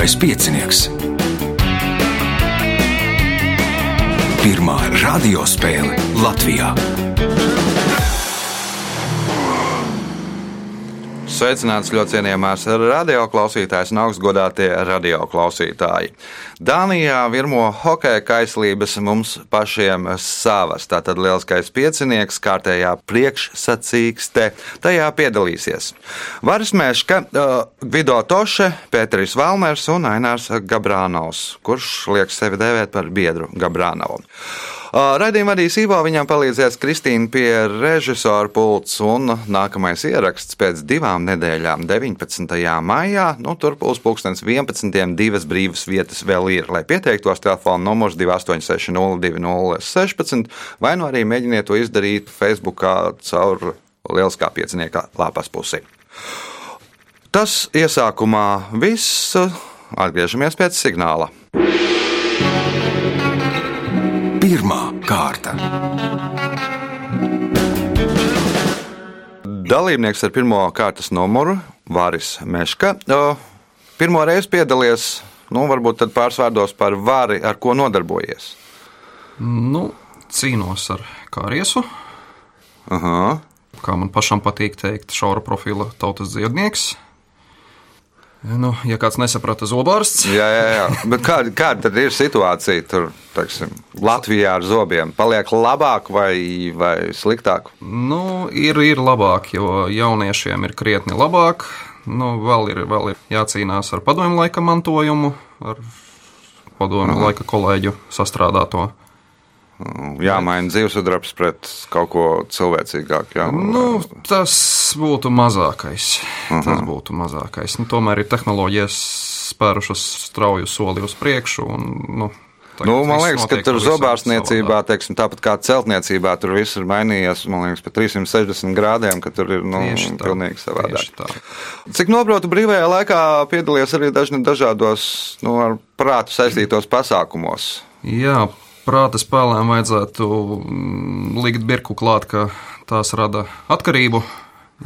Lieliskais piecinieks. Pirmā radiospēle Latvijā. Sveicināts ļoti cienījamās radioklausītājas un augstgadātie radioklausītāji. Dānijā virmo hokeja kaislības mums pašiem savas. Tātad lielskais piecinieks, kārtējā priekšsacīkste, tajā piedalīsies. Varis Meška, Vido Toše, Pēteris Valmers un Ainārs Gabrānovs, kurš liek sevi dēvēt par biedru Gabrānovu. Radījuma vadīs Ivo, viņam palīdzēs Kristīna pie režisora pults, un nākamais ieraksts pēc divām nedēļām, 19. maijā. Nu, tur būs pulkstenis 11. divas brīvas vietas vēl ir. Lai pieteiktos, telefona numurs 286 0216, vai nu arī mēģiniet to izdarīt Facebookā caur Lieliskā piecinieka lapas pusi. Tas iesākumā viss. Atgriežamies pēc signāla. Pirmā kārta. Dalībnieks ar pirmo kārtas numuru Vāris Meška. Pirmo reizi piedalījies, nu, varbūt tad pārsvārdos par Vāri, ar ko nodarbojies. Nu, cīnos ar kāriesu. Aha. Kā man pašam patīk teikt, šaura profila tautas dziednieks. Nu, ja kāds nesaprata zobārsts, Jā, jā, jā. Bet kāda, kāda tad ir situācija tur, teiksim, Latvijā ar zobiem? Paliek labāk vai, vai sliktāk? nu, ir, ir labāk, jo jauniešiem ir krietni labāk. Nu, vēl, ir, vēl ir jācīnās ar padomju laika mantojumu, ar padomju laika kolēģu sastrādāto. Jāmaina dzīvesudrabs pret kaut ko cilvēcīgāku. Jā. Nu, tas būtu mazākais. Tas būtu mazākais. Nu, tomēr ir tehnoloģijas spērušas strauju soli uz priekšu. Un, nu, Nu, man liekas, ka tur zobārstniecībā, teiksim, tāpat kā celtniecībā, tur viss ir mainījies. Liekas, pa 360 grādiem, ka tur ir nu, Tieši tā, pilnīgi savādāk. Cik noprotu, brīvajā laikā piedalījies arī dažni dažādos nu, ar prātu saistītos pasākumos. Jā, prāta spēlēm vajadzētu mm, likt birku klāt, ka tās rada atkarību.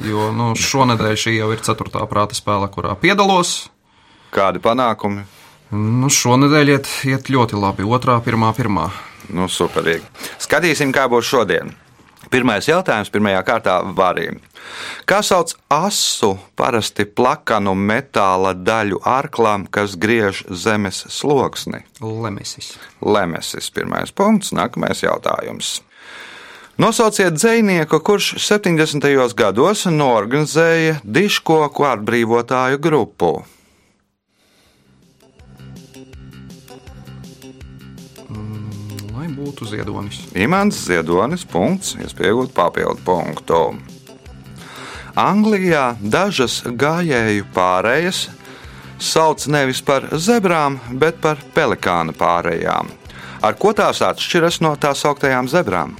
Jo nu, šonadēļ šī jau ir ceturtā prāta spēle, kurā piedalos. Kādi panākumi? Nu, šonadēļ iet, iet ļoti labi. Otrā, pirmā, pirmā. Nu, superīgi. Skatīsim, kā būs šodien. Pirmais jautājums, pirmajā kārtā varīja. Kā sauc asu, parasti plakanu metāla daļu arklām, kas griež zemes sloksni? Lemesis. Lemesis, pirmais punkts, nākamais jautājums. Nosauciet dzinieku, kurš 70. gados norganizēja diškoku atbrīvotāju grupu. Lai būtu ziedonis. Imants Ziedonis, punkts, iespējot papildu punktu. Anglijā dažas gājēju pārējas sauc nevis par zebrām, bet par pelikāna pārējām. Ar ko tās atšķiras no tā sauktajām zebrām?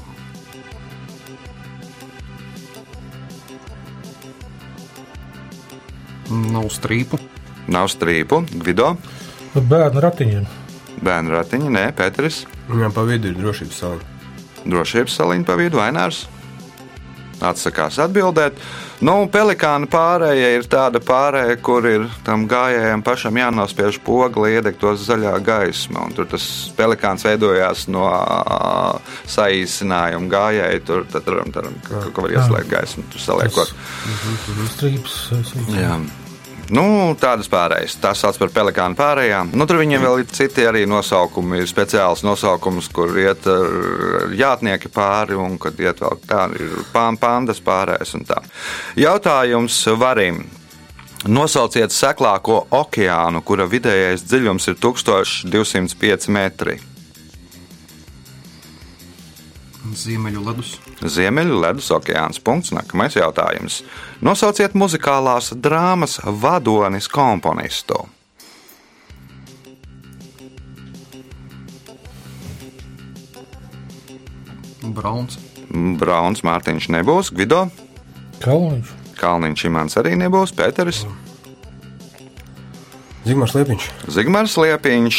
Nav strīpu. Nav strīpu, Gvido, Bērnu ratiņiem. bērnu ratiņi, nē, Pēteris, Viņam pa vidu ir drošības sala. drošības saliņa pa vidu, Ainārs. Atsakās atbildēt. Nu, pelikāna pārējai ir tāda pārējai, kur ir tam gājējam pašam jānospiež poga, lai iedegtos zaļā gaisma. Un tur tas pelikāns veidojās no ā, saīsinājuma gājēji. Tur tur tur ko var ieslēgt gaismu, tur saliekot. Strīps. Nu, tādas pārējas. Tā sauc par pelikānu pārējām. Nu, tur viņiem vēl ir citi arī nosaukumi, ir speciāls nosaukums, kur iet uh, jātnieki pāri un kad iet vēl tādi pandas pārējais un tā. Jautājums varim. Nosauciet seklāko okeānu, kura vidējais dziļums ir 1205 metri. Ziemeļu ledus. Ziemeļu ledus okeāns. Punkts. Nākamais jautājums. Nosauciet muzikālās drāmas vadonis komponistu. Brauns. Brauns Mārtiņš nebūs, Gvido, Kalniņš. Kalniņš Imants arī nebūs, Pēteris, Zigmārs Liepiņš. Zigmārs Liepiņš.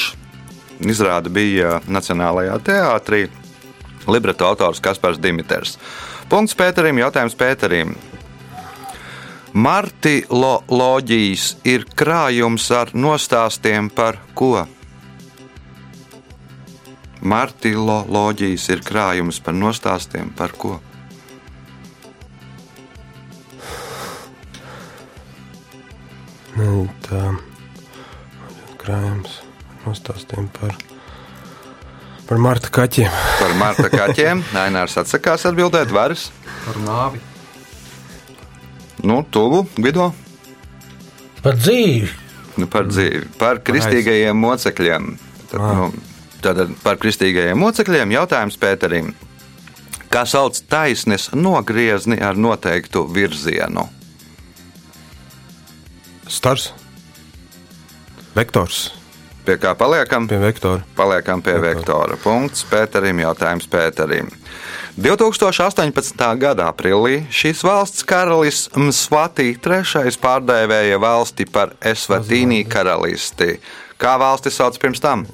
Izrāda bija Nacionālajā teātrī. Libreto autors Kaspars Dimiters. Punkts Pēterim, jautājums Pēterim. Martiloloģijas ir krājums ar nostāstiem par ko? Martiloloģijas ir krājums par nostāstiem par ko? Nu, tā krājums nostāstiem par, par Marta kaķiem. Par Marta kaķiem. Ainārs atsakās atbildēt, varas. Par nāvi. Nu, tuvu, Gvido. Par dzīvi. Nu, par dzīvi, par kristīgajiem mocekļiem. Tad, nu, tad par kristīgajiem mocekļiem jautājums Pēterim. Kā sauc taisnes nogriezni ar noteiktu virzienu? Stars. Vektors. Pie kā paliekam? Pie vektora. Paliekam pie vektora. Punkts Pēterim. Jautājums Pēterim. 2018. gada aprīlī šīs valsts karalis Msvatī III pārdēvēja valsti par Esvatīnī karalisti. Kā valsti sauc pirms tam?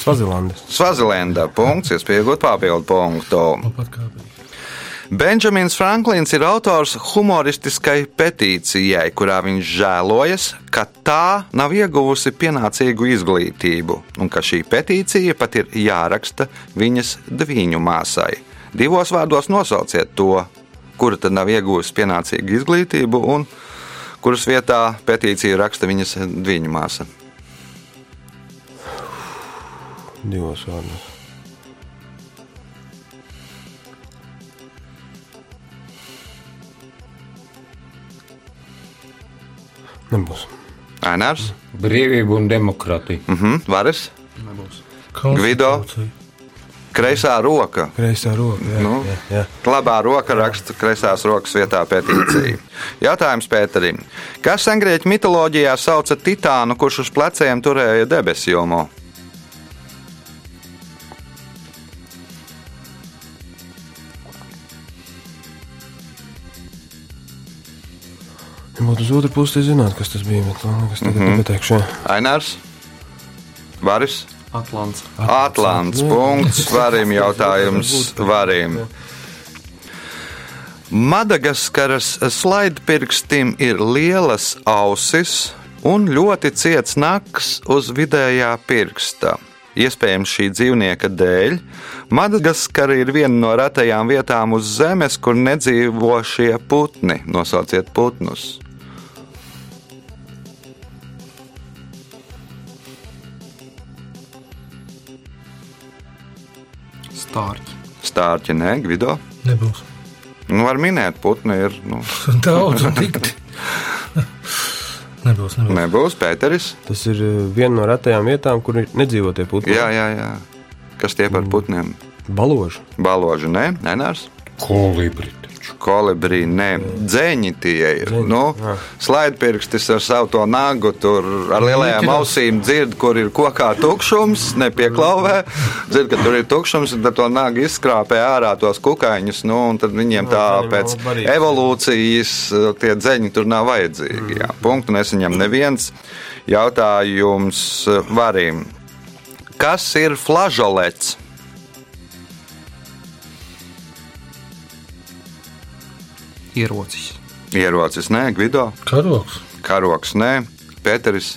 Svazilanda. Svazilenda. Punkts, iespējot papildu punktu. Benjamins Franklins ir autors humoristiskai petīcijai, kurā viņš žēlojas, ka tā nav ieguvusi pienācīgu izglītību, un ka šī petīcija pat ir jāraksta viņas dviņu māsai. Divos vārdos nosauciet to, kura tad nav iegūusi pienācīgu izglītību, un kuras vietā petīciju raksta viņas dviņu māsa. Divos vārdos. Nebūs. Ainārs, Brīvība un demokrātija. mhm, Varas, Nebūs. Gvido? Kreisā roka. Kreisā roka. Jā, Nu. jā, jā. Labā roka raksta kreisās rokas vietā petīciju. Jautājums Pēterim. Kas sengrieķu mitoloģijā sauca Titānu, kurš uz pleciem turēja debesu jomu? Būtu uz otru pusi, tad zinātu, kas tas bija. Bet man liekas, tagad mm Mhm. nepateikšu. Ainārs, Varis, Atlants. Atlants. Punkts, varim jautājums, varim. Madagaskaras slaidpirkstim ir lielas ausis un ļoti ciets naks uz vidējā pirksta. Iespējams, šī dzīvnieka dēļ Madagaskara ir viena no retajām vietām uz Zemes, kur nedzīvo šie putni. Nosauciet putnus. Stārķi. Stārķi, nē, Gvido. Nebūs. Nu, var minēt, putni ir. Nu, Daudz un dikti. Nebūs, nebūs. nebūs Pēteris. Tas ir eh, viena no retajām vietām, kur ir nedzīvo tie putni. Jā, jā, jā. Kas tie par putniem? Baloži. Baloži, nē, Nenārs. Kolibri. Kolibrī, nē, dzēņi tie ir. Nu, slaidpirkstis ar savu to nagu, tur ar lielajām ausīm dzird, kur ir kokā tukšums, nepieklauvē. Dzird, ka tur ir tukšums, un tad to nagu izskrāpē ārā tos kukaiņus, nu, un tad viņiem tā zaļumā pēc evolūcijas tie dzēņi tur nav vajadzīgi. Jā. Punktu nesaņem neviens. Jautājums varim. Kas ir flažolets? Ierocis. Ierocis, nē, Gvido. Karoks. Karoks, nē, Pēteris.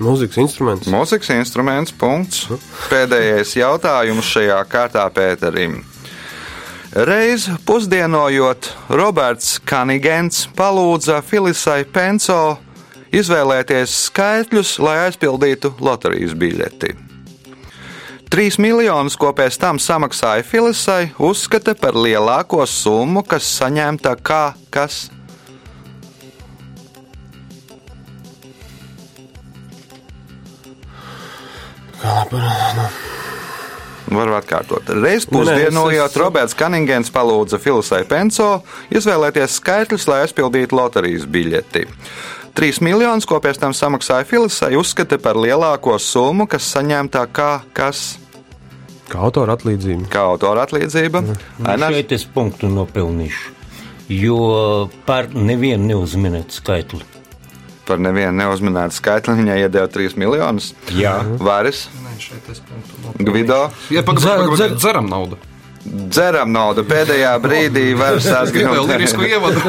Mūzikas instruments. Mūzikas instruments, punkts. Pēdējais jautājums šajā kārtā Pēterim. Reiz pusdienojot, Roberts Kanigents palūdza Filisai Penso izvēlēties skaitļus, lai aizpildītu loterijas biļeti. Trīs miljonus, ko pēc tam samaksāja Filisai, uzskata par lielāko summu, kas saņemta kā kas. Kā par- nu, Varu atkārtot. Reiz pusdienojot, Roberts Kaningens palūdza Filisai Penso izvēlēties skaitļus, lai aizpildītu loterijas biļeti. Trīs miljonus, ko pēc tam samaksāja Filisai, uzskata par lielāko summu, kas saņemta kā kas. Kā autora atlīdzība. Kā autora atlīdzība? Nu, Ainars? šeit es punktu nopelnīšu. Jo par nevienu neuzminēt skaitli. par nevienu neuzminētu skaitli viņai iedeva 3 miljonus. Jā. Vairs, Nē, šeit es punktu Gvido, Ja pagaidām, dzer- dzeram naudu. Dzeram naudu. Pēdējā brīdī, vairs Gribēju lirisku ievadu.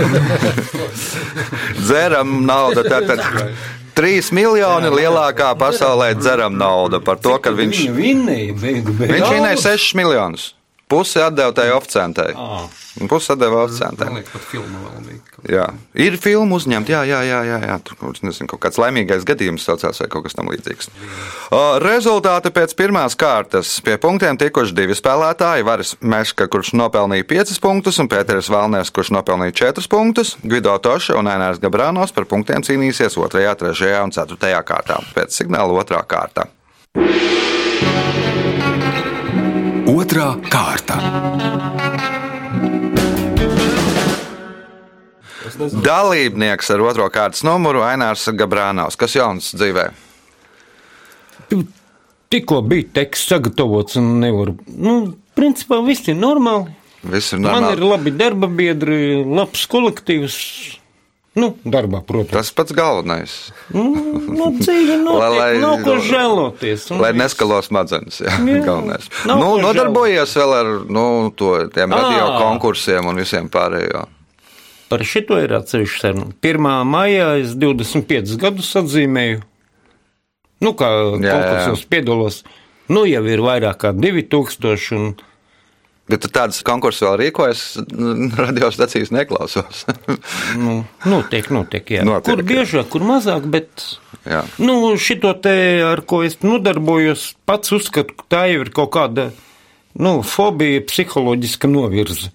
Dzeram naudu, tātad 3 miljoni lielākā pasaulē dzeram naudu par to, ka viņš, viņš vinēja 6 miljonus. Pusi atdeva tai oficiantai. Un Pusi atdeva oficiantai. Man liekas, pat filma vēl bija. Jā, ir filma uzņemta. Jā, jā, jā, jā, jā. tur nezinu, kaut kāds laimīgais gadījums saucās vai kaut kas tamlīdzīgs. Uh, rezultāti pēc pirmās kārtas. Pie punktiem tikuši divi spēlētāji. Varis Meška, kurš nopelnīja 5 punktus, un Pēteris Valners, kurš nopelnīja 4 punktus. Gvido Toša un Ainārs Gabrānos par punktiem cīnīsies 2, 3 un 4 kārtā. Pēc signāla 2 kārta. Otra kārta. Dalībnieks ar otro kārtas numuru Ainārs Gabrānos. Kas jauns dzīvē? Tikko bija teksts sagatavots un nevaru. Nu, principā viss ir normāli. Viss ir Man ir normāli. labi darba biedri, labs kolektīvs. Nu, darbā, protams. Tas pats galvenais. Nu, nu dzīve notiek, Lai- nav ko žēloties. Lai viss. neskalo smadzenes. Jā, Jā, galvenais. Nu, nodarbojies vēl ar nu, to, tiem radio Ā. konkursiem un visiem pārējo. Par šito ir atsevišķa saruna. 1. maijā es 25 gadus atzīmēju. Nu, kā Jā, konkursos piedalos. Nu, jau ir vairāk kā 2000. Un, Bet tu tādas konkursus vēl rīkojas, radiostacijas neklausos. nu, notiek, notiek, jā. Notiek, kur biežāk, kur mazāk, bet. Jā. Nu, šito te, ar ko es nodarbojos, pats uzskatu, ka tā jau ir kaut kāda nu, fobija, psiholoģiska novirze.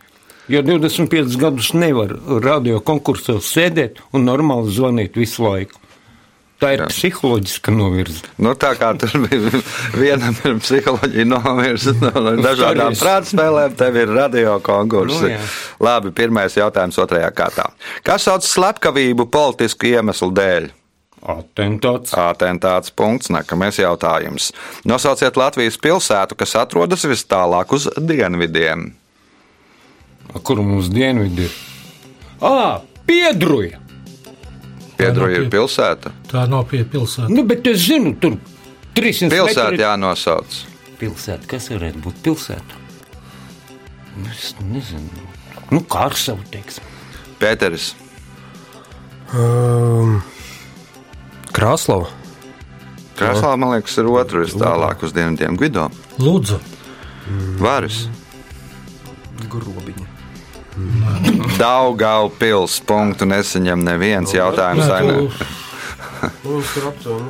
Jo 25 gadus nevar radio konkursos sēdēt un normāli zvanīt visu laiku. Tā ir Jā. psiholoģiska novirze. Nu, tā kā tur bija vienam ir psiholoģija nomirst no dažādām prātspēlēm, tev ir radio konkursi. Nu, jā. Labi, pirmais jautājums otrajā kārtā. Kas sauc slepkavību politisku iemeslu dēļ? Atentāts. Atentāts punkts, nākamais jautājums. Nosauciet Latvijas pilsētu, kas atrodas vis tālāk uz dienvidiem. Kur mums dienvidi ir? Ā, piedruja! Piedroja ir pilsēta. Tā nav pie pilsētas. Nu, bet es zinu, tur 300 Pilsēta metri- jānosauc. Pilsēta, kas varētu būt pilsēta? Nu, Es nezinu. Nu, kā ar savu teiksim. Pēteris. Um, Krāslava. Krāslā, man liekas, ir otrs tālāk uz dienvidiem. Gvido. Lūdzu, Varis. Grobiņa. Daugau pils. Punktu nesaņem neviens jautājums. Nē, Mums ir aptuveni.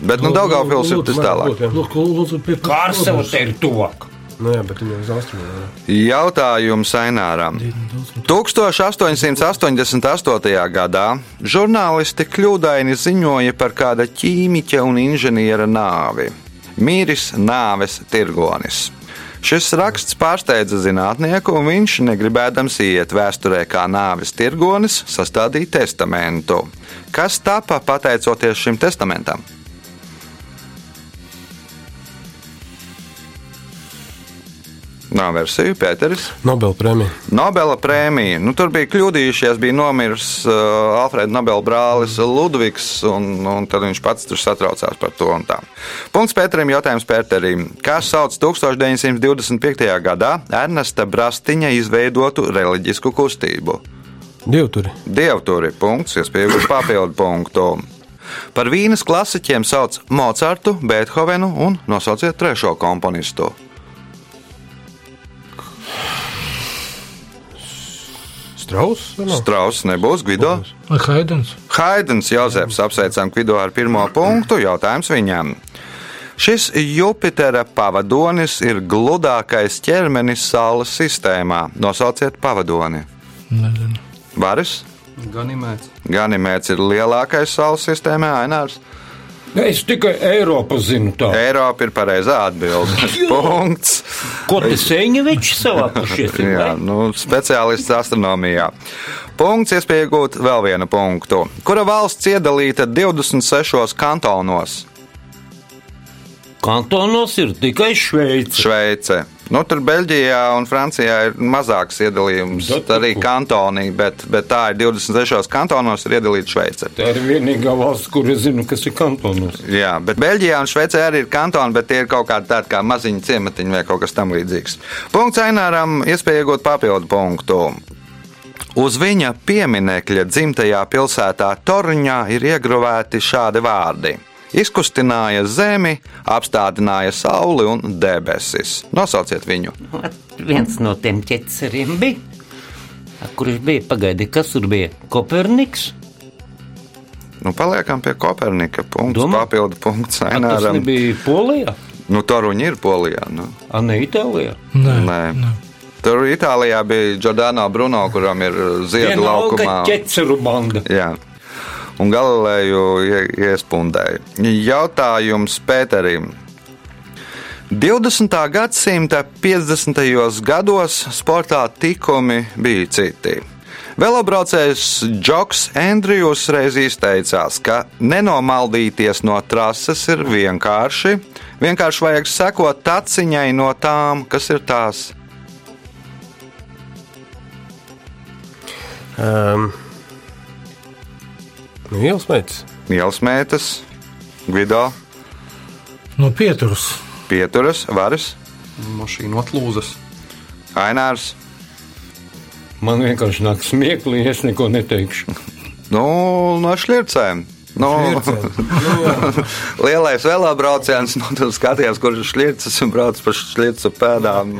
Bet nu, Daugau pils ir tas tālāk. lūdzu, jā. lūdzu, lūdzu, pie Kārsava te ir tuvāk. Nu, jā, bet viņa uz austrumiem. jā. Jautājums Aināram. 1888. gadā žurnālisti kļūdaini ziņoja par kāda ķīmiķa un inženiera nāvi. Mīris nāves tirgonis. Šis raksts pārsteidza zinātnieku, un viņš, negribēdams iet vēsturē kā nāves tirgonis, sastādīja testamentu. Kas tapa pateicoties šim testamentam? Nav versiju, Pēteris. Nobel prēmija. Nobela prēmija. Nu, tur bija kļūdījušies, bija nomiris uh, Alfrēda Nobela brālis Ludvigs, un, un tad viņš pats tur satraucās par to. Punkts Pēterim, jautājums Pēterim. Kā sauc 1925. gadā Ernesta Brastiņa izveidotu reliģisku kustību? Dievturi. Dievturi, punkts, iespējams, papildu punktu. Par vīnas klasiķiem sauc Mocartu, Beethovenu un nosauciet trešo komponistu. Strauss. Strauss nebūs Gvido. Haidens? Haidens Jozefs apsveicam Kvido ar pirmo punktu. Jautājums viņam. Šis Jupitera pavadonis ir gludākais ķermenis Saules sistēmā. Nosauciet pavadoni. Nezinu. Varis, Ganimēts. Ganimēts ir lielākais Saules sistēmā, Ainārs. Es tikai Eiropu zinu tā. Eiropa ir pareizā atbilde. Punkts. Ko te sēņeviči savā pušies? ir, Jā, vai? nu, speciālists astronomijā. Punkts, iespēja iegūt vēl vienu punktu. Kura valsts iedalīta 26 kantonos? Kantonos ir tikai Šveice. Šveice. Nu, tur Beļģijā un Francijā ir mazāks iedalījums, Datiku. arī kantonī, bet, bet tā ir 26 kantonos ir iedalīta Šveice. Tā ir vienīgā valsts, kur es zinu, kas ir kantonos. Jā, bet Beļģijā un Šveicē arī ir kantoni, bet tie ir kaut kādi tādi kā maziņi ciematiņi vai kaut kas tam līdzīgs. Punkts Aināram, iespēja iegūt papildu punktu. Uz viņa pieminekļa dzimtajā pilsētā Torņā ir iegrovēti šādi vārdi. Izkustināja zemi, apstādināja sauli un debesis. Nosauciet viņu. Viens no tiem ķeceriem bija. Kurš bija? Pagaidi, kas tur bija? Koperniks? Nu, paliekam pie Kopernika. Punkts, Domā? papildu punkts A, Tas nebija Polijā, Nu, Toruņi ir Polijā. Nu. a ne Itālijā. Nē, Nē. nē. Tur Itālijā bija Giordano Bruno, kuram ir ziedu Vienalga laukumā. ķeceru banda. Jā. Un Galileju ie- iespundēja. Jautājums Pēterim. 20. gadsimta 50. gados sportā tikumi bija citi. Velobraucējs Džoks Andrijus reiz izteicās, ka nenomaldīties no trases ir vienkārši. Vienkārši vajag sekot taciņai no tām, kas ir tās. Um, ielas meitas. Ielas mētas, Gvido, No pieturas. Pieturas, Varas, Mašīnu atlūzas. Ainārs. Man vienkārši nāk smieklīgi, es neko neteikšu. Nu, no šķircēm. Nu, lielais velobrauciens, nu, tur skatījās, kurš ir šķircis un brauc pa šķircu pēdām.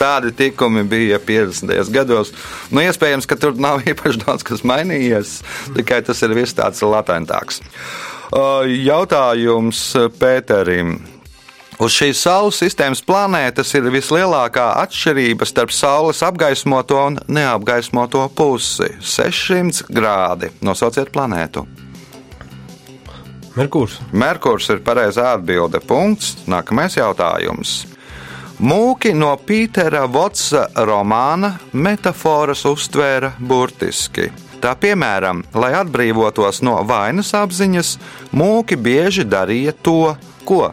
Tādi tikumi bija 50. gados. Nu, iespējams, ka tur nav īpaši daudz kas mainījies, tikai tas ir viss tāds latentāks. Jautājums Pēterim. Uz šīs Saules sistēmas planētas ir vislielākā atšķirība starp Saules apgaismoto un neapgaismoto pusi - 600 grādi. Nosauciet planētu. Merkurs. Merkurs ir pareizā atbilde. Punkts. Nākamais jautājums. Mūki no Pītera Votsa romāna metafāras uztvēra burtiski. Tā piemēram, lai atbrīvotos no vainas apziņas, mūki bieži darīja to, ko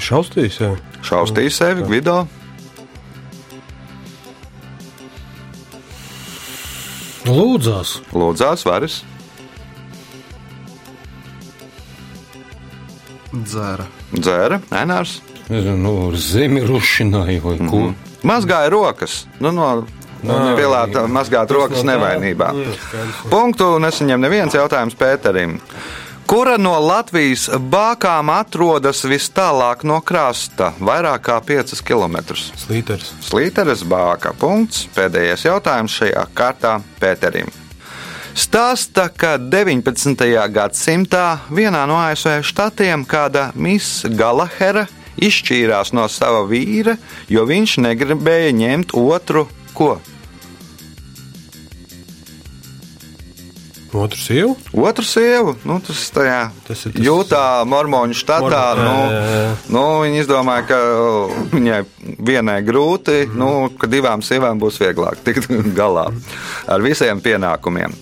Šaustīs, jā. šaustīja sevi Gvido. Lūdzās. Lūdzās, varas. Dzēra. Dzēra, Enārs. Nu, zemi rušināja vai ko. Mm -hmm. Mazgāja rokas. Nu, no Pilāta mazgāt rokas nevainībā. Punktu nesaņem neviens jautājums Pēterim. Kura no Latvijas bākām atrodas vis tālāk no krasta, vairāk kā 5 km? Slīters. Slīteres bāka. Punkts. Pēdējais jautājums šajā kārtā Pēterim. Stāsta, ka 19. gadsimtā vienā no ASV štatiem kāda Miss Galahera izšķīrās no sava vīra, jo viņš negribēja ņemt otru ko? Otru sievu. Otru sievu, nu, tas tajā Tas ir tas- Jūtā, Mormoņu štatā. Mormon- Nu, jā, jā, jā. nu, viņi izdomāja, ka viņai vienai grūti, Mhm. nu, ka divām sievām būs vieglāk tikt galā ar visiem pienākumiem.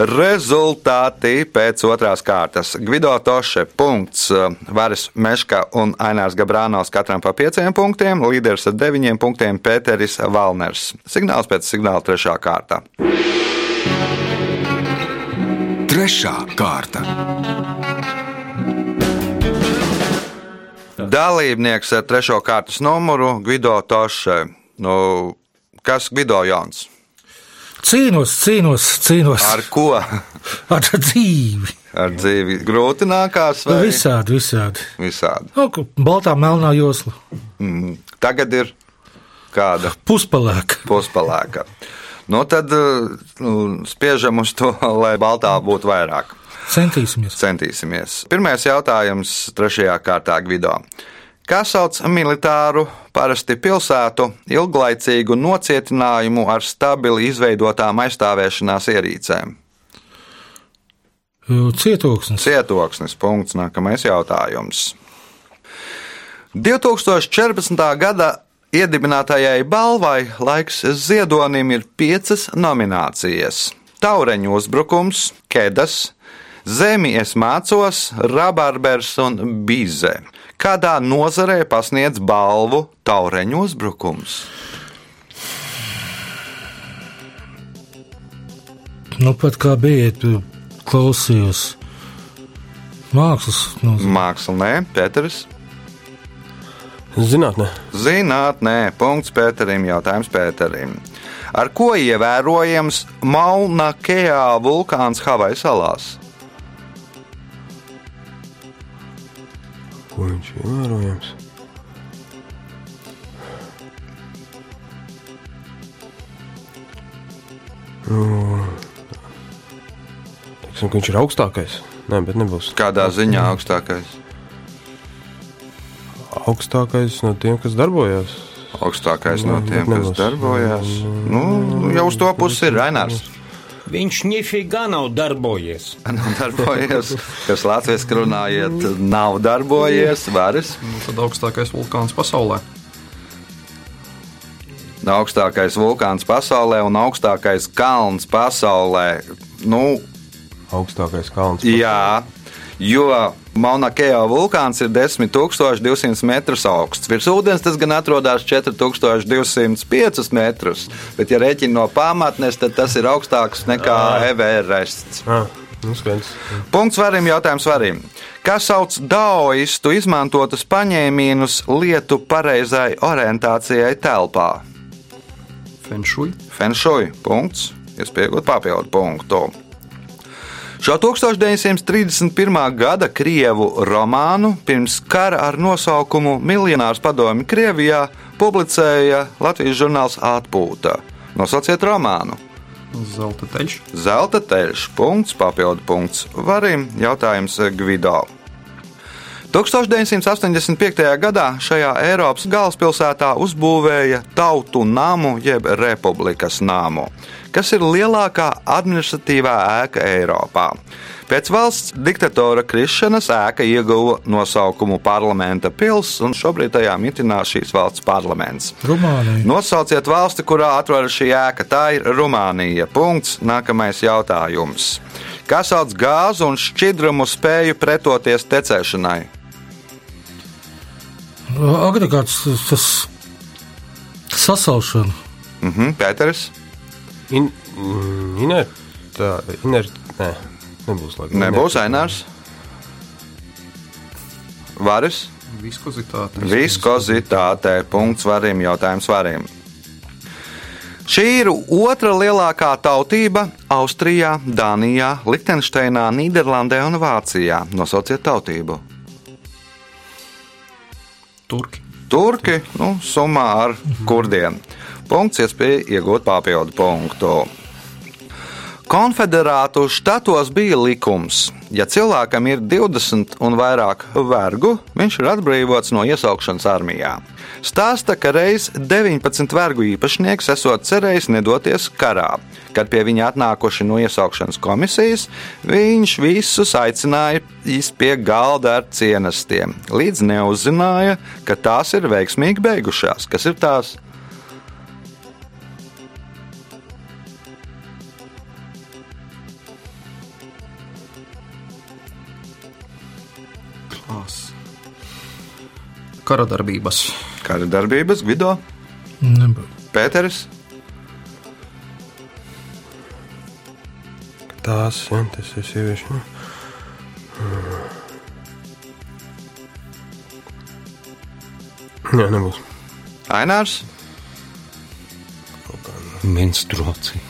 Rezultāti pēc otrās kārtas. Gvido Toše, punkts, Varis Meška un Ainārs Gabrānos katram pa pieciem punktiem, līderis ar deviņiem punktiem Pēteris Valners. Signāls pēc signāla trešā kārta. Trešā kārta. Dalībnieks ar trešo kārtas numuru Gvido Toše. Nu, kas Gvido Jons? Cīnos, cīnos, cīnos Ar ko? ar dzīvi. Ar dzīvi grūti nākās vai visādi, visādi. visādi? Nu, baltā melnā josla, Mm. Tagad ir kāda puspalēka. puspalēka. Nu, tad uh, nu, spiežam uz to, lai baltā būtu vairāk. Centīsimies. Centīsimies. Pirmais jautājums trešajā kārtā Gvido. Kā sauc militāru, parasti pilsētu, ilglaicīgu nocietinājumu ar stabili izveidotām aizstāvēšanās ierīcēm? Cietoksnis. Cietoksnis. Punkts. Nākamais jautājums. 2014. gada iedibinātajai balvai laiks ziedonim ir piecas nominācijas - Taureņu uzbrukums, Kedas, Zemi es mācos, Rabarbers un Bize. kādā nozarē pasniedz balvu taureņu uzbrukums. Nu, pat kā bija, tu klausījos mākslas nozīmē. Māksla, nē, Pēteris. Zinātnē, Zinātnē, punkts Pēterim, jautājums Pēterim. Ar ko ievērojams Mauna Kea vulkāns Havaju salās? ko viņš ievērojams. Nu, Teiksim, viņš ir augstākais. Nē, bet nebūs Kādā ziņā augstākais? Augstākais no tiem, kas darbojas. Augstākais no Nu, tiem, bet kas nebūs. darbojas. Nu, jau uz to pusi ir Rainers. Viņš nifigā nav darbojies. Nav darbojies, kas Latvijas runājiet, nav darbojies. Varas. Nu, tad augstākais vulkāns pasaulē. Augstākais vulkāns pasaulē un augstākais kalns pasaulē. Nu, Augstākais kalns. Jā, jo Maunakeo vulkāns ir 10,200 metrus augsts. Virs ūdens tas gan atrodas 4,205 metrus, bet, ja rēķina no pamatnes, tad tas ir augstāks nekā Everests. Ah, nu. Punkts varim, jautājums varim. Kas sauc daoistu izmantotus paņēmienus lietu pareizai orientācijai telpā? Fenšuj. Fenšuj. Punkts. Iespējot papildu punktu. Šo 1931. gada krievu romānu pirms kara ar nosaukumu Miljonārs padomi Krievijā publicēja Latvijas žurnāls Atpūta. Nosauciet romānu. Zelta teļš. Zelta teļš, punkts, papildu punkts. Varim jautājums Gvido. 1985. gadā šajā Eiropas galvaspilsētā uzbūvēja tautu namu jeb republikas namu, kas ir lielākā administratīvā ēka Eiropā. Pēc valsts diktatora krišanas ēka ieguva nosaukumu parlamenta pils, un šobrīd tajā mitinās šīs valsts parlaments. Rumānija. Nosauciet valsti, kurā atrodas šī ēka. Tā ir Rumānija. Punkts. Nākamais jautājums. Kas sauc gāzu un šķidrumu spēju pretoties tecēšanai? Agregāts tas sasaušana. Mhm, Pēters. In, mm, inerta, inert, nē, nebūs labi. Nebūs Ainārs. Varis. Viskozitāte. Viskozitāte. Punkts varim. Jautājums varim. Šī ir otra lielākā tautība Austrijā, Dānijā, Liechtensteinā, Nīderlandē un Vācijā. Nosauciet tautību. Turki. Turki, nu, summā ar kurdiem. Punkts, iespēja iegūt papildu punktu. Konfederātu štatos bija likums, ja cilvēkam ir 20 un vairāk vergu, viņš ir atbrīvots no iesaukšanas armijā. Stāsta, ka reiz 19 vergu īpašnieks esot cerējis nedoties karā. Kad pie viņa atnākuši no iesaukšanas komisijas, viņš visus aicināja pie galda ar cienestiem, līdz neuzzināja, ka tās ir veiksmīgi beigušās. Kas ir tās? Kara darbības. Kara darbības, Gvido, Nebūs. Pēteris. Tās, ja, tas ir sieviešu. Jā, nebūs. Ainārs, Menstruācijas.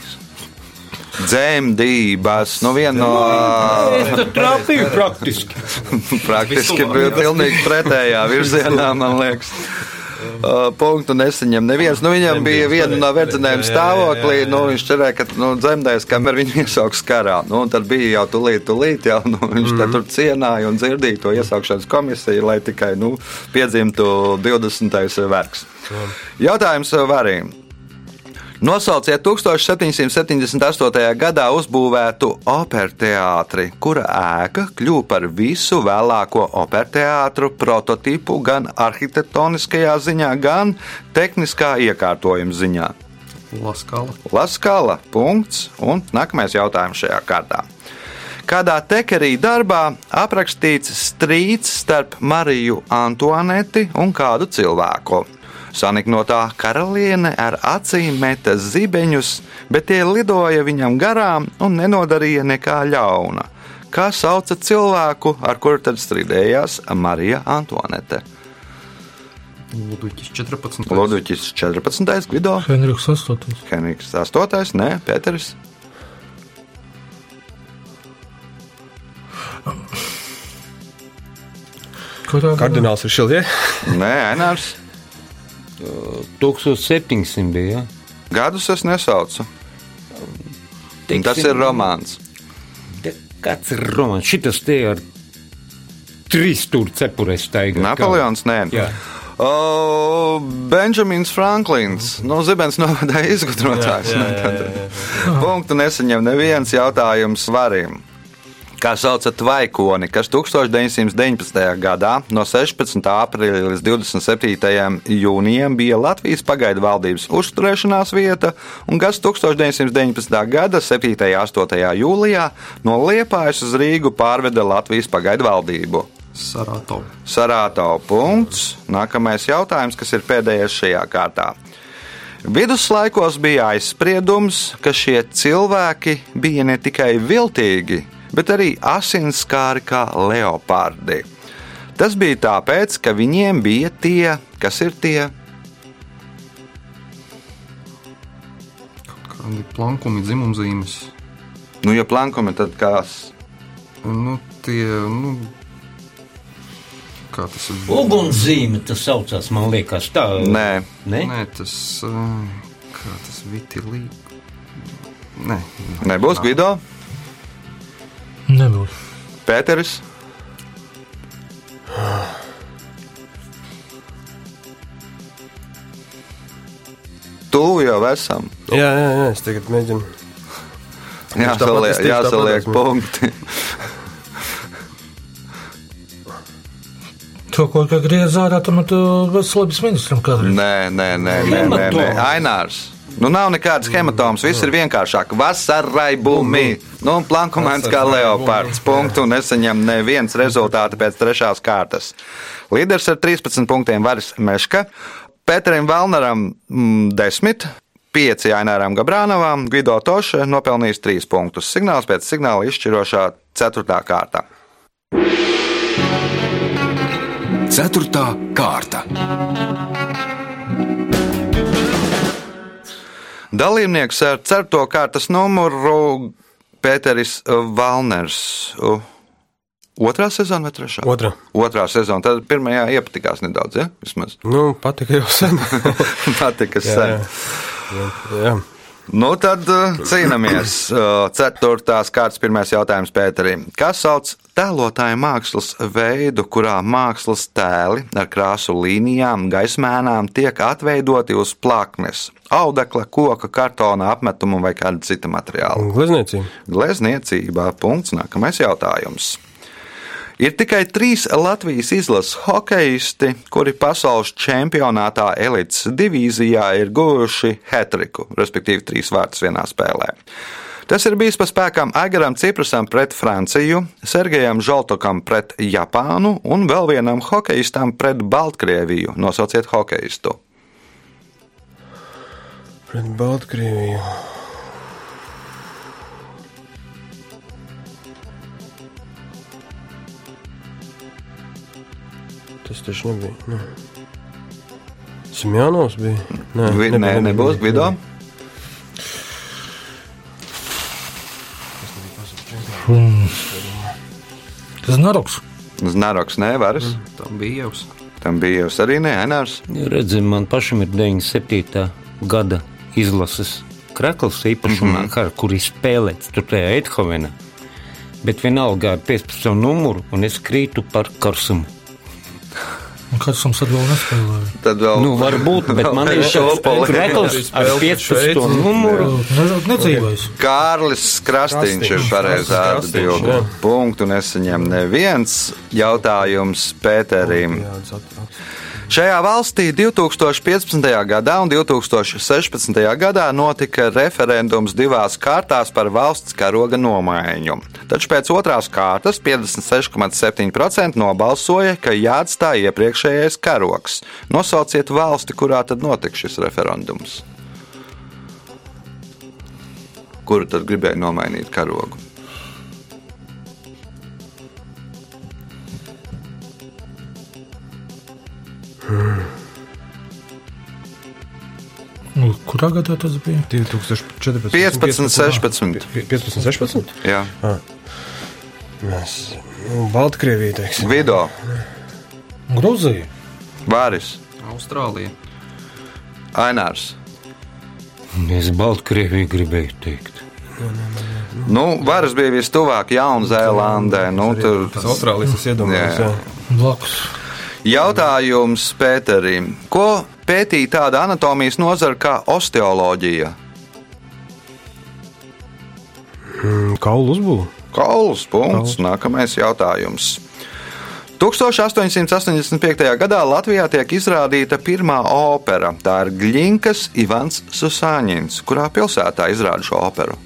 Dzemdības. Nu, viena no trāpīju praktiski. praktiski bija pilnīgi pretējā virzienā, man liekas. Uh, punktu nesaņem neviens. Nu, viņam bija viena no verdzenēm stāvoklī. Nu, viņš cerēja, ka nu, dzemdēs, kamēr viņu iesauks karā. Nu, tad bija jau tūlīt, tūlīt jau, nu, viņš mm. tur cienāja un dzirdīja to iesaukšanas komisiju, lai tikai nu, piedzimtu 20. vergs. Jautājums varīm. Nosauciet 1778. gadā uzbūvētu operteātri, kura ēka kļuva par visu vēlāko operteātru prototipu gan arhitektoniskajā ziņā, gan tehniskā iekārtojuma ziņā. Laskala. Laskala, punkts, un nākamais jautājums šajā kārtā. Kādā tekerī darbā aprakstīts strīds starp Mariju Antoaneti un kādu cilvēku. Saniknotā karaliene ar acīm meta zibeņus, bet tie lidoja viņam garām un nenodarīja nekā ļauna. Kā sauca cilvēku, ar kuru tad strīdējās Marija Antoanete? Ludvigs 14. Ludvigs 14. Gvido, Henriks 8. Henriks 8. Nē, Pēteris. Kurā Kardināls ir šilie. Nē, Ainārs. 1700 bija. Ja? Gadus es nesaucu. Teiksim, Tas ir romāns. Kāds ir romāns? Šitas te ar trīs stūri cepurēs staigā. Napoleons, nē. Jā. O, Benjamins Franklins. Nu, Zibens novada izgudrotājs. Jā, jā, jā, jā, jā. Punktu nesaņem neviens jautājums varim. Kā sauca tvaikoni, kas 1919. gadā no 16. aprīļa līdz 27. jūnijam bija Latvijas pagaidu valdības uzturēšanās vieta, un kas 1919. gada 7. un 8. jūlijā no Liepājas uz Rīgu pārveda Latvijas pagaidu valdību. Sarāto. Sarāto punkts. Nākamais jautājums, kas ir pēdējais šajā kārtā. Viduslaikos bija aizspriedums, ka šie cilvēki bija ne tikai viltīgi, bet arī asinskāri kā leopardi. Tas bija tāpēc, ka viņiem bija tie, kas ir tie. Kādi plankumi, dzimumzīmes. Nu, ja plankumi, tad kas? Nu, tie, nu, kā tas ir? Ugunszīme tas saucās, man liekas, tā. Nē, ne? Nē, tas, kā tas vitilī. Nē, nebūs Gvido, Nebūs. Pēteris. Tuvu jau esam. Jā, jā, jā, es tagad mēģinu. Jāsaliek, jāsaliek punkti. To, ko kā griez ārā, tam tu veselības ministram kādreiz. Nē, nē, nē, nē, nē, nē. Ainārs. Nu, nav nekādas hematomas, viss ir vienkāršāk. Vasarai bumbi. Nu, un plankumēns kā leopards. Punktu nesaņem neviens rezultāti pēc trešās kārtas. Līderis ar 13 punktiem Varis Meška, Pēterim Valneram mm, 10. 5 Aināram Gabrānavam, Gvido Toša nopelnījis 3 punktus. Signāls pēc signāla izšķirošā 4. kārta. Ceturtā kārta. Dalībnieks ar 4. kārtas numuru Pēteris Valners. Otrā sezona vai trešā? Otra. Otrā sezona. Tad pirmajā iepatikās nedaudz, ja? Vismaz. Nu, patika jau sen. Patika Jā, sen. jā. jā. Nu, tad uh, cīnāmies. Uh, Ceturtās kārtas pirmais jautājums Pēterim. Kas sauc tēlotāju mākslas veidu, kurā mākslas tēli ar krāsu līnijām, gaismēnām tiek atveidoti uz plaknes, audekla, koka, kartona apmetuma vai kāda cita materiāla? Glezniecība. Glezniecībā. Punkts. Nākamais jautājums. Ir tikai trīs Latvijas izlases hokeisti, kuri pasaules čempionātā elites divīzijā ir guvuši hetriku, respektīvi trīs vārtus vienā spēlē. Tas ir bijis pa spēkam Agaram Ciprasam pret Franciju, Sergejam Žaltokam pret Japānu un vēl vienam hokeistam pret Baltkrieviju. Nosauciet hokeistu. Pret Baltkrieviju. Tas taču nebija. Nu. Simjānovs bija. Nē, Gvi- Nē, nebūs Gvido. Tas naroks. Znaroks nevaras. tam bija jau. Tam bija jau arī neainārs. Redzim, man pašam ir 97. gada izlases krekls īpašumā, mm -hmm. kur ir spēlēts tur tajā Eidhovenā. Bet vienalga ar 15 numuru, un es krītu par karsumu. Un kāds mums arī vēl nespēlēja? Tad vēl Nu, varbūt, bet man ir šāds krekls ar 15 numuru. Ne- Nedzīvojis. Kārlis Krastīņš ir pareizā atbilde. Punktu nesaņem neviens jautājums Pēterim. Šajā valstī 2015. gadā un 2016. gadā notika referendums divās kārtās par valsts karoga nomaiņu. Taču pēc otrās kārtas 56,7% nobalsoja, ka jāatstāj iepriekšējais karogs. Nosauciet valsti, kurā tad notika šis referendums. Kuru tad gribēja nomainīt karogu? Nu, kurā gadā tas bija? 2014, 15, 16. 15, 16. Jā, Mēs, nu, Baltkrievija, teiksim. Vido, Grūzija. Vāris, Austrālija. Ainārs. Es Baltkrieviju gribēju teikt. Nu, varas bija vistuvāk Jaunzēlandē. Nu, tur Tas Austrālijas. Jā. Blakus. Jautājums Pēterim. Ko pētīja tāda anatomijas nozara kā osteoloģija? Mm, Kaulu uzbūve. Kauls punkts. Nākamais jautājums. 1885. gadā Latvijā tiek izrādīta pirmā opera. Tā ir Gļinkas Ivans Susāņins. Kurā pilsētā izrāda šo operu?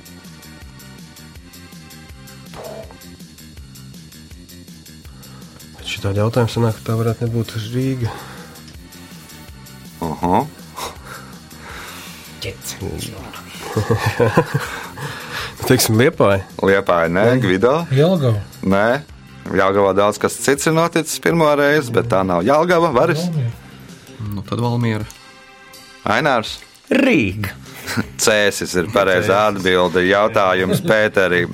Tāda jautājuma sanāk, ka tā varētu nebūt Rīga. -huh. Teiksim, Liepāja. Liepāja, nē, Gvido. Jelgava. Nē, Jāgavā daudz kas cits ir noticis pirmo reizi, bet tā nav Jāgava. Varis, Nu, tad Valmiera. Ainārs. Rīga. Cēsis ir pareizā atbilde. Jautājums Pēterim.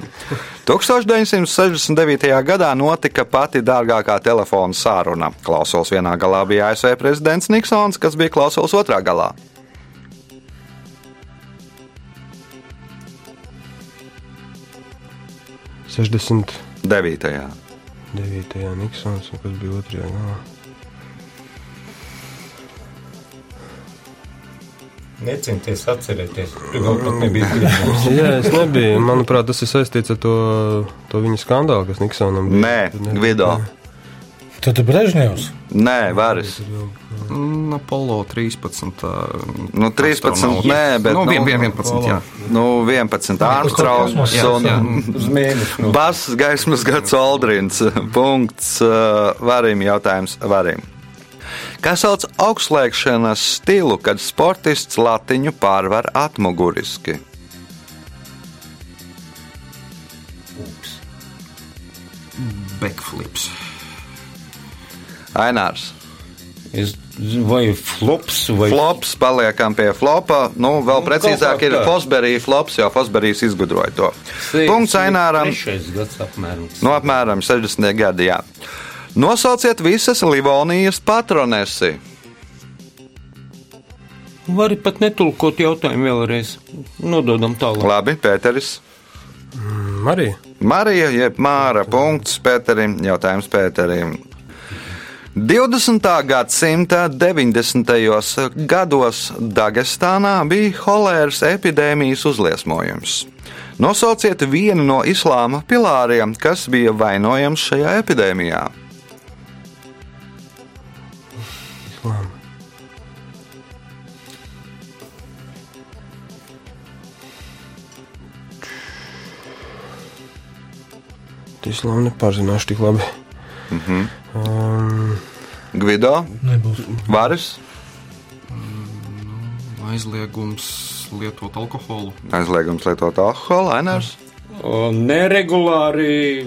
1969. gadā notika pati dārgākā telefona sāruna. Klausos vienā galā bija ASV prezidents Niksons, kas bija klausos otrā galā. - 69. 9. Niksons, un kas bija otrajā galā. Necenties atcerēties. Tu vēl pat nebija pieņemts. Jā, es nebiju. Manuprāt, tas ir saistīts ar to, to viņa skandālu, kas Niksonam bija. Nē, Gvido. Tad ir Brežņevs. Nē, Varis. Mm, Apollo 13. Nu, 13, nē, bet. Nu, nu, 11, jā. Nu, 11. Armstrongs Jā, un. Nu. Bass gaismas gads Aldrins. Punkts varim jautājums varim. Kā sauc augstslēgšanas stilu, kad sportists latiņu pārvar atmuguriski? Backflips. Ainārs. Es, vai flops, vai Flops, paliekam pie flopa. Nu, vēl Nu, precīzāk ir. Fosberija flops, jo Fosberijs izgudroja to. Punkts Aināram. No apmēram 60. gadi. Jā. Nosauciet visas Livonijas patronesi. Vari pat netulkot jautājumu vēlreiz. Nododam tālāk. Labi, Pēteris. Marija. Marija, jeb Māra. Punkts Pēterim. Jautājums Pēterim. 20. gadsimta 90. gados Dagestānā bija holēras epidēmijas uzliesmojums. Nosauciet vienu no islāma pilāriem, kas bija vainojams šajā epidēmijā. Islāma nepārzināšu tik labi. Mhm. Um, Gvido, Nebūs. Varis, Aizliegums lietot alkoholu. aizliegums lietot alkoholu, Ainērs. Neregulāri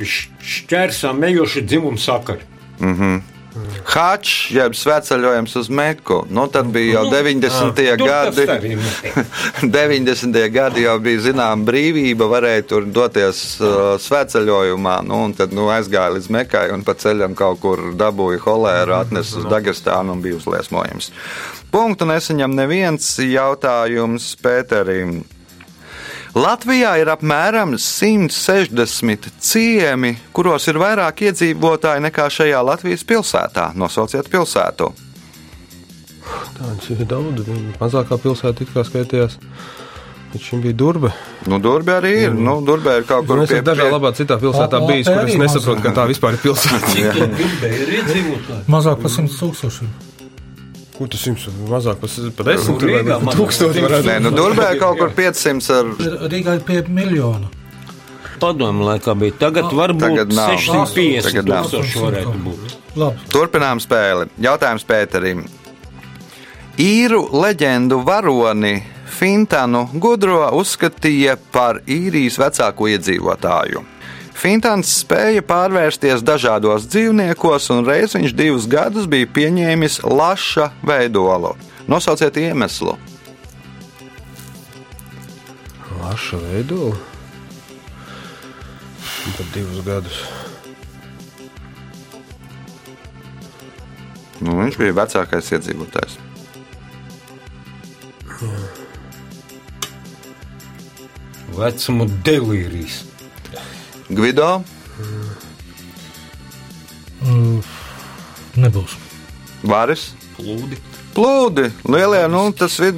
šķērsām ejoši dzimumu sakari. Hačs, jeb sveceļojums uz Meku. Nu, tad bija jau 90. Tur tas gadi. arī notiek. 90. gadi jau bija zināma brīvība, varēja tur doties uh, sveceļojumā. Nu, tad nu, aizgāja līdz Mekai un pa ceļam kaut kur dabūja holēru, atnesa uz Dagestānu un bija uzliesmojums. Punktu nesaņem neviens jautājums Pēterim. Latvijā ir apmēram 160 ciemi, kuros ir vairāk iedzīvotāji nekā šajā Latvijas pilsētā. Nosauciet pilsētu. Tāds ir daudz. Mazākā pilsēta it kā skaitījās šim bija durba. Nu, Durbe arī ir. Nu, Durbe ir kaut kur Kur es esmu dažā labā citā pilsētā Labi, bijis, kur es nesaprotu, ka tā vispār ir pilsēta. Ir iedzīvotāji. Mazāk par 100 tūkstošiem. Ko tas jums mazāk par pa desmit Nu, Rīgā vai mazāk. tūkstoši varētu Nē, nu, Durbē kaut kur 500 ar. Rīgā ir pie miljona. Padomu laikā bija. Tagad varbūt Tagad nav. 650 Tagad nav. tūkstoši varētu būt. Labi. Turpinām spēli. Jautājums Pēterim. Īru leģendu varoni Fintanu gudro uzskatīja par īrijas vecāko iedzīvotāju. Fintans spēja pārvērsties dažādos dzīvniekos, un reiz viņš divus gadus bija pieņēmis laša veidolu. Nosauciet iemeslu. Laša veidola. Un Pat divus gadus. Nu, viņš bija vecākais iedzīvotājs. Vecumu delīrijas. Gvido, Nebūs. Varis. Plūdi. Plūdi, lielie, nu, tas ir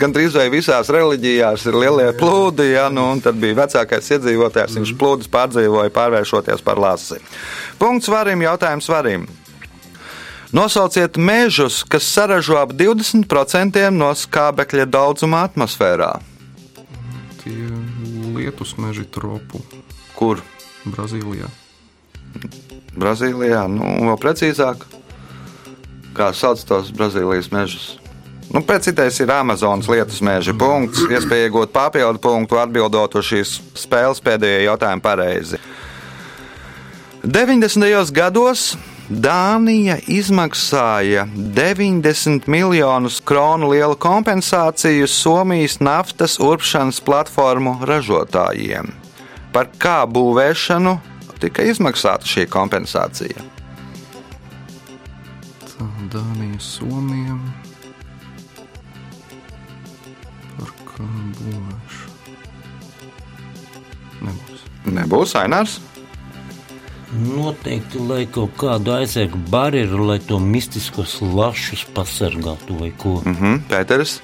gandrīz vai visās reliģijās ir lielie plūdi, ja, nu, un tad bija vecākais iedzīvotājs, viņš plūdus pārdzīvoja, pārvēršoties par lasi. Punkts varim, jautājums varim. Nosauciet mežus, kas saražo ap 20% no skābekļa daudzuma atmosfērā. Tie lietus meži tropu Kur? Brazīlijā. Brazīlijā, nu, vēl precīzāk, kā sauc tos Brazīlijas mežus. Nu, pēc citais ir Amazonas lietus meža punkts. Iespēja iegūt papildu punktu, atbildot uz šīs spēles pēdējo jautājumu pareizi. 90. gados Dānija izmaksāja 90 miljonus kronu lielu kompensāciju Somijas naftas urpšanas platformu ražotājiem. Par kā būvēšanu tika izmaksāta šī kompensācija? Tā Dānija, Somija. Par kā būvēšu? Nebūs. Nebūs Ainārs. Noteikti, lai kaut kādu aizsegu barjeru, lai to mistiskos lašus pasargātu vai ko. Mhm, Pēters.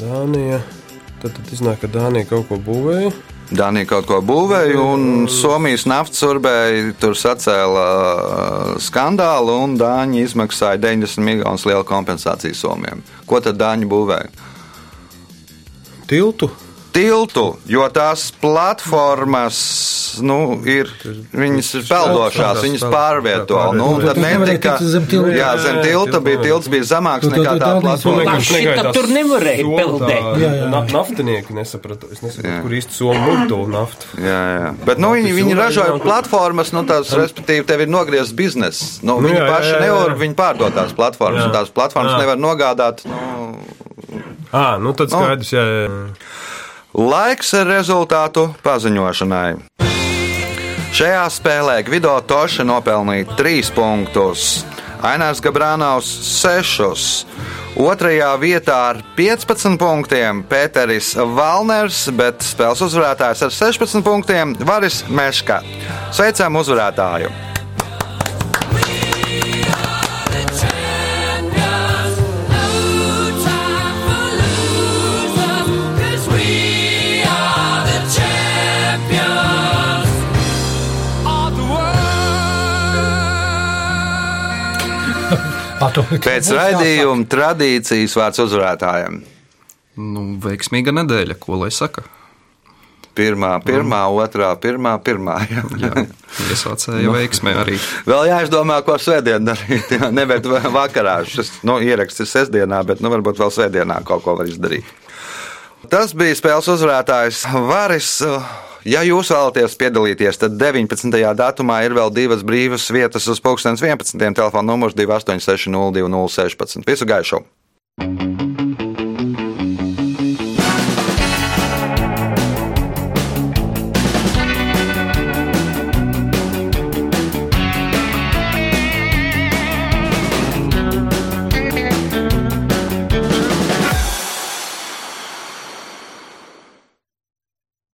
Dānija. Tad, tad iznāk, ka Dānija kaut ko būvēja. Dānija kaut ko būvēja, un Somijas naftas urbēji tur sacēla uh, skandālu, un Dāņi izmaksāja 90 miljonus lielu kompensāciju Somijam. Ko tad Dāņi būvēja? Tiltu. Tiltu, jo tās platformas nu, ir, viņas ir peldošās, viņas pārvieto. Nu, tad netika, jā, zem tilta bija tilts bija zemāks Tu- tu- nekā tā platforma. Laši, tad tur nevarēja peldēt. Naftinieki nesaprata. Es nesaprotu, Jā. kur īsti somu mūžu to naftu. Jā, jā. Bet nu, viņi, viņi ražoja platformas, nu, tās, respektīvi, tev ir nogriezts bizness. Nu, Nu, viņi paši nevar, viņi pārdot tās platformas, un tās platformas nevar nogādāt. Nu, Ā, nu tad skaidrs, jā, jā. Laiks rezultātu paziņošanai. Šajā spēlē Gvido Toša nopelnīja 3 punktus, Ainārs Gabrānaus 6. Otrajā vietā ar 15 punktiem Pēteris Valners, bet spēles uzvarētājs ar 16 punktiem Varis Meška. Sveicam uzvarētāju! Pēc raidījuma tradīcijas vārds uzvarētājiem. Nu, veiksmīga nedēļa, ko lai saka. Pirmā, pirmā, otrā, pirmā, pirmā. Jā. Jā, iesācēja veiksmē arī. Vēl jāizdomā, ko svētdien darīt. Jā, nevis vakarā. Šis nu, ieraksts ir sestdienā, bet nu, varbūt vēl svētdienā kaut ko var izdarīt. Tas bija spēles uzvarētājs Varis. Ja jūs vēlaties piedalīties, tad 19. datumā ir vēl divas brīvas vietas uz 2011. telefona numurs 286 0216. Visu gaišu!